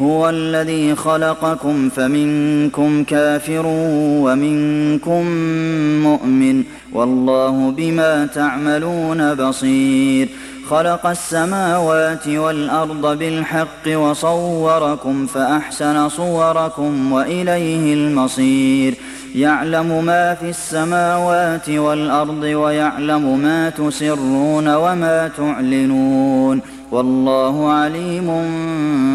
هو الذي خلقكم فمنكم كافر ومنكم مؤمن والله بما تعملون بصير. خلق السماوات والأرض بالحق وصوركم فأحسن صوركم وإليه المصير. يعلم ما في السماوات والأرض ويعلم ما تسرون وما تعلنون. والله عليم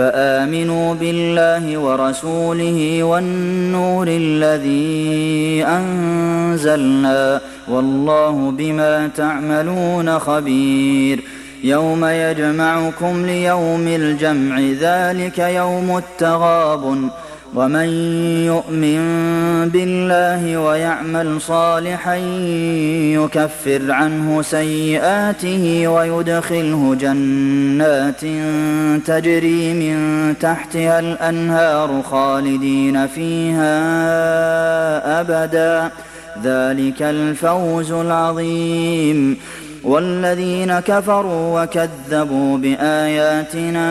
فآمنوا بالله ورسوله والنور الذي أنزلنا والله بما تعملون خبير يوم يجمعكم ليوم الجمع ذلك يوم التغابن ومن يؤمن بالله ويعمل صالحا يكفر عنه سيئاته ويدخله جنات تجري من تحتها الأنهار خالدين فيها أبدا. ذلك الفوز العظيم. والذين كفروا وكذبوا بآياتنا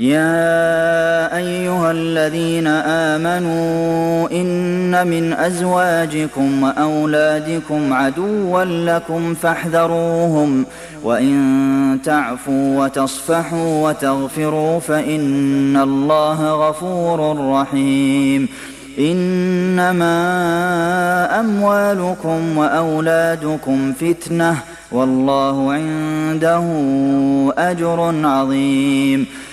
يا أيها الذين آمنوا إن من أزواجكم وأولادكم عدوا لكم فاحذروهم وإن تعفوا وتصفحوا وتغفروا فإن الله غفور رحيم إنما أموالكم وأولادكم فتنة والله عنده أجر عظيم